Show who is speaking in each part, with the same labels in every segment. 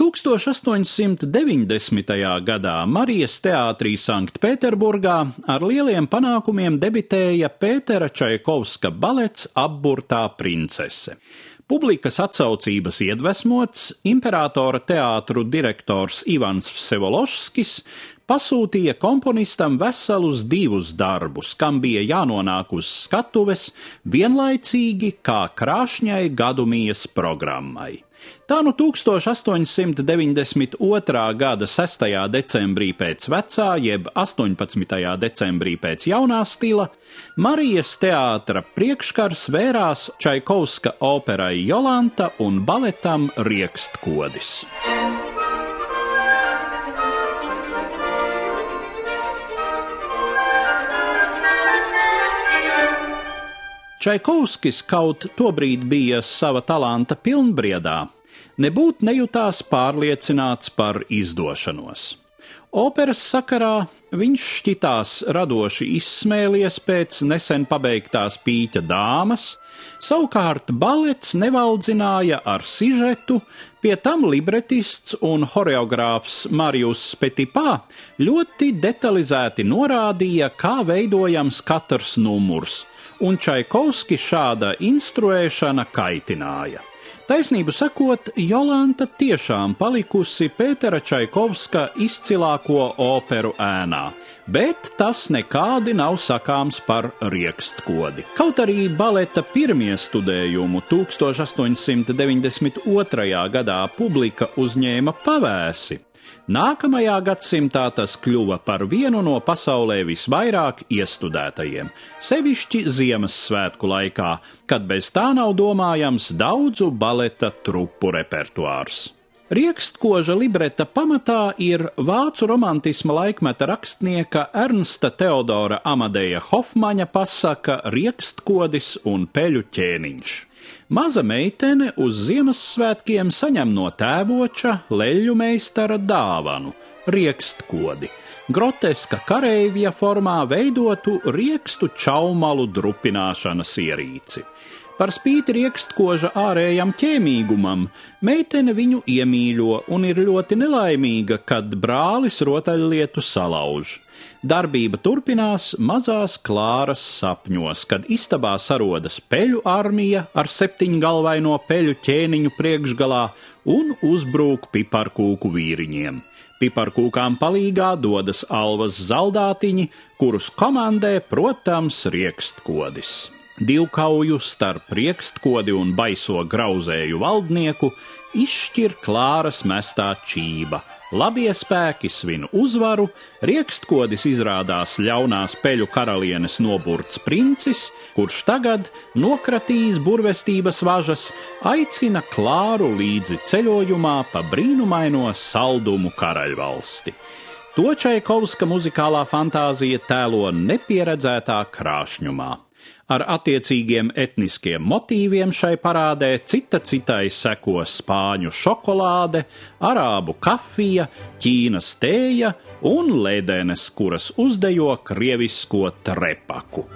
Speaker 1: 1890. gadā Marijas teātrī Sanktpēterburgā ar lieliem panākumiem debitēja Pētera Čaikovska balets Apburtā princese. Publikas atsaucības iedvesmots imperatora teātru direktors Ivans Vsevološskis pasūtīja komponistam veselus divus darbus, kam bija jānonāk uz skatuves vienlaicīgi kā krāšņai gadumijas programmai. Tā nu 1892. gada 6. decembrī pēc vecā, jeb 18. decembrī pēc jaunā stila, Marijas teātra priekškars vērās Čaikovska operai Jolanta un baletam Riekstkodis. Čaikovskis kaut tobrīd bija sava talanta pilnbriedā, nebūt nejūtās pārliecināts par izdošanos. Operas sakarā viņš šķitās radoši izsmēlies pēc nesen pabeigtās pīķa dāmas, savukārt balets nevaldzināja ar sižetu, pie tam libretists un horeogrāfs Marijus Petipā ļoti detalizēti norādīja, kā veidojams katrs numurs, un Čaikovski šāda instruēšana kaitināja. Taisnību sakot, Jolanta tiešām palikusi Pētera Čaikovska izcilāko operu ēnā, bet tas nekādi nav sakāms par riekstkodi. Kaut arī baleta pirmie studējumu 1892. gadā publika uzņēma pavēsi, Nākamajā gadsimtā tas kļuva par vienu no pasaulē visvairāk iestudētajiem, sevišķi Ziemassvētku laikā, kad bez tā nav domājams daudzu baleta trupu repertuārs. Riekstkoža libreta pamatā ir vācu romantisma laikmeta rakstnieka Ernsta Teodora Amadeja Hofmaņa pasaka Riekstkodis un peļu ķēniņš. Maza meitene uz Ziemassvētkiem saņem no tēvoča leļu meistara dāvanu - riekstkodi, groteska kareivja formā veidotu riekstu čaumalu drupināšanas ierīci. Par spīti riekstkoža ārējam ķēmīgumam, meitene viņu iemīļo un ir ļoti nelaimīga, kad brālis rotaļlietu salauž. Darbība turpinās mazās klāras sapņos, kad istabā sarodas peļu armija ar septiņgalvaino peļu ķēniņu priekšgalā un uzbrūk piparkūku vīriņiem. Piparkūkām palīgā dodas alvas zaldātiņi, kurus komandē, protams, riekstkodis divkauju starp riekstkodi un baiso grauzēju valdnieku izšķir klāras mestā čība. Labie spēki svin uzvaru, riekstkodis izrādās ļaunās peļu karalienes noburts princis, kurš tagad, nokratījis burvestības važas, aicina klāru līdzi ceļojumā pa brīnumaino saldumu karaļvalsti. To Čaikovska muzikālā fantāzija tēlo nepieredzētā krāšņumā. Ar attiecīgiem etniskiem motīviem šai parādē cita citai seko spāņu šokolāde, arābu kafija, ķīnas tēja un lēdenes, kuras uzdejo krievisko trepaku.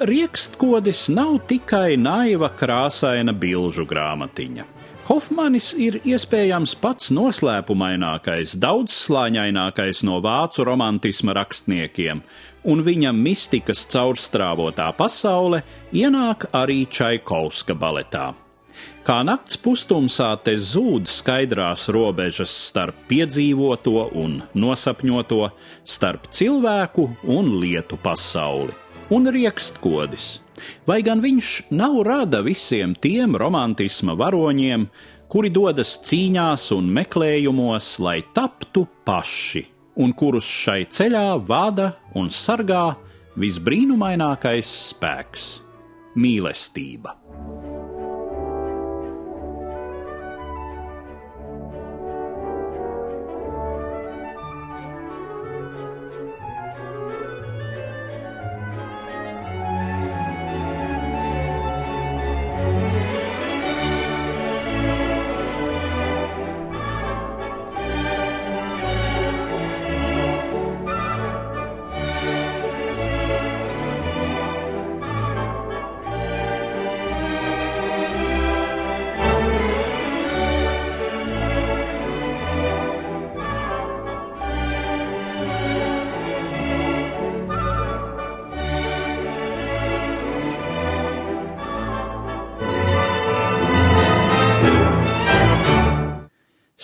Speaker 1: Tomēr riekstkodis nav tikai naiva krāsaina bilžu grāmatiņa. Hofmanis ir iespējams pats noslēpumainākais, daudzslāņainākais no vācu romantisma rakstniekiem, un viņa mistikas caurstrāvotā pasaule ienāk arī Čaikovska baletā. Kā nakts pustumsā te zūd skaidrās robežas starp piedzīvoto un nosapņoto, starp cilvēku un lietu pasauli un riekstkodis. Vai gan viņš nav rada visiem tiem romantisma varoņiem, kuri dodas cīņās un meklējumos, lai taptu paši, un kurus šai ceļā vada un sargā visbrīnumainākais spēks - mīlestība.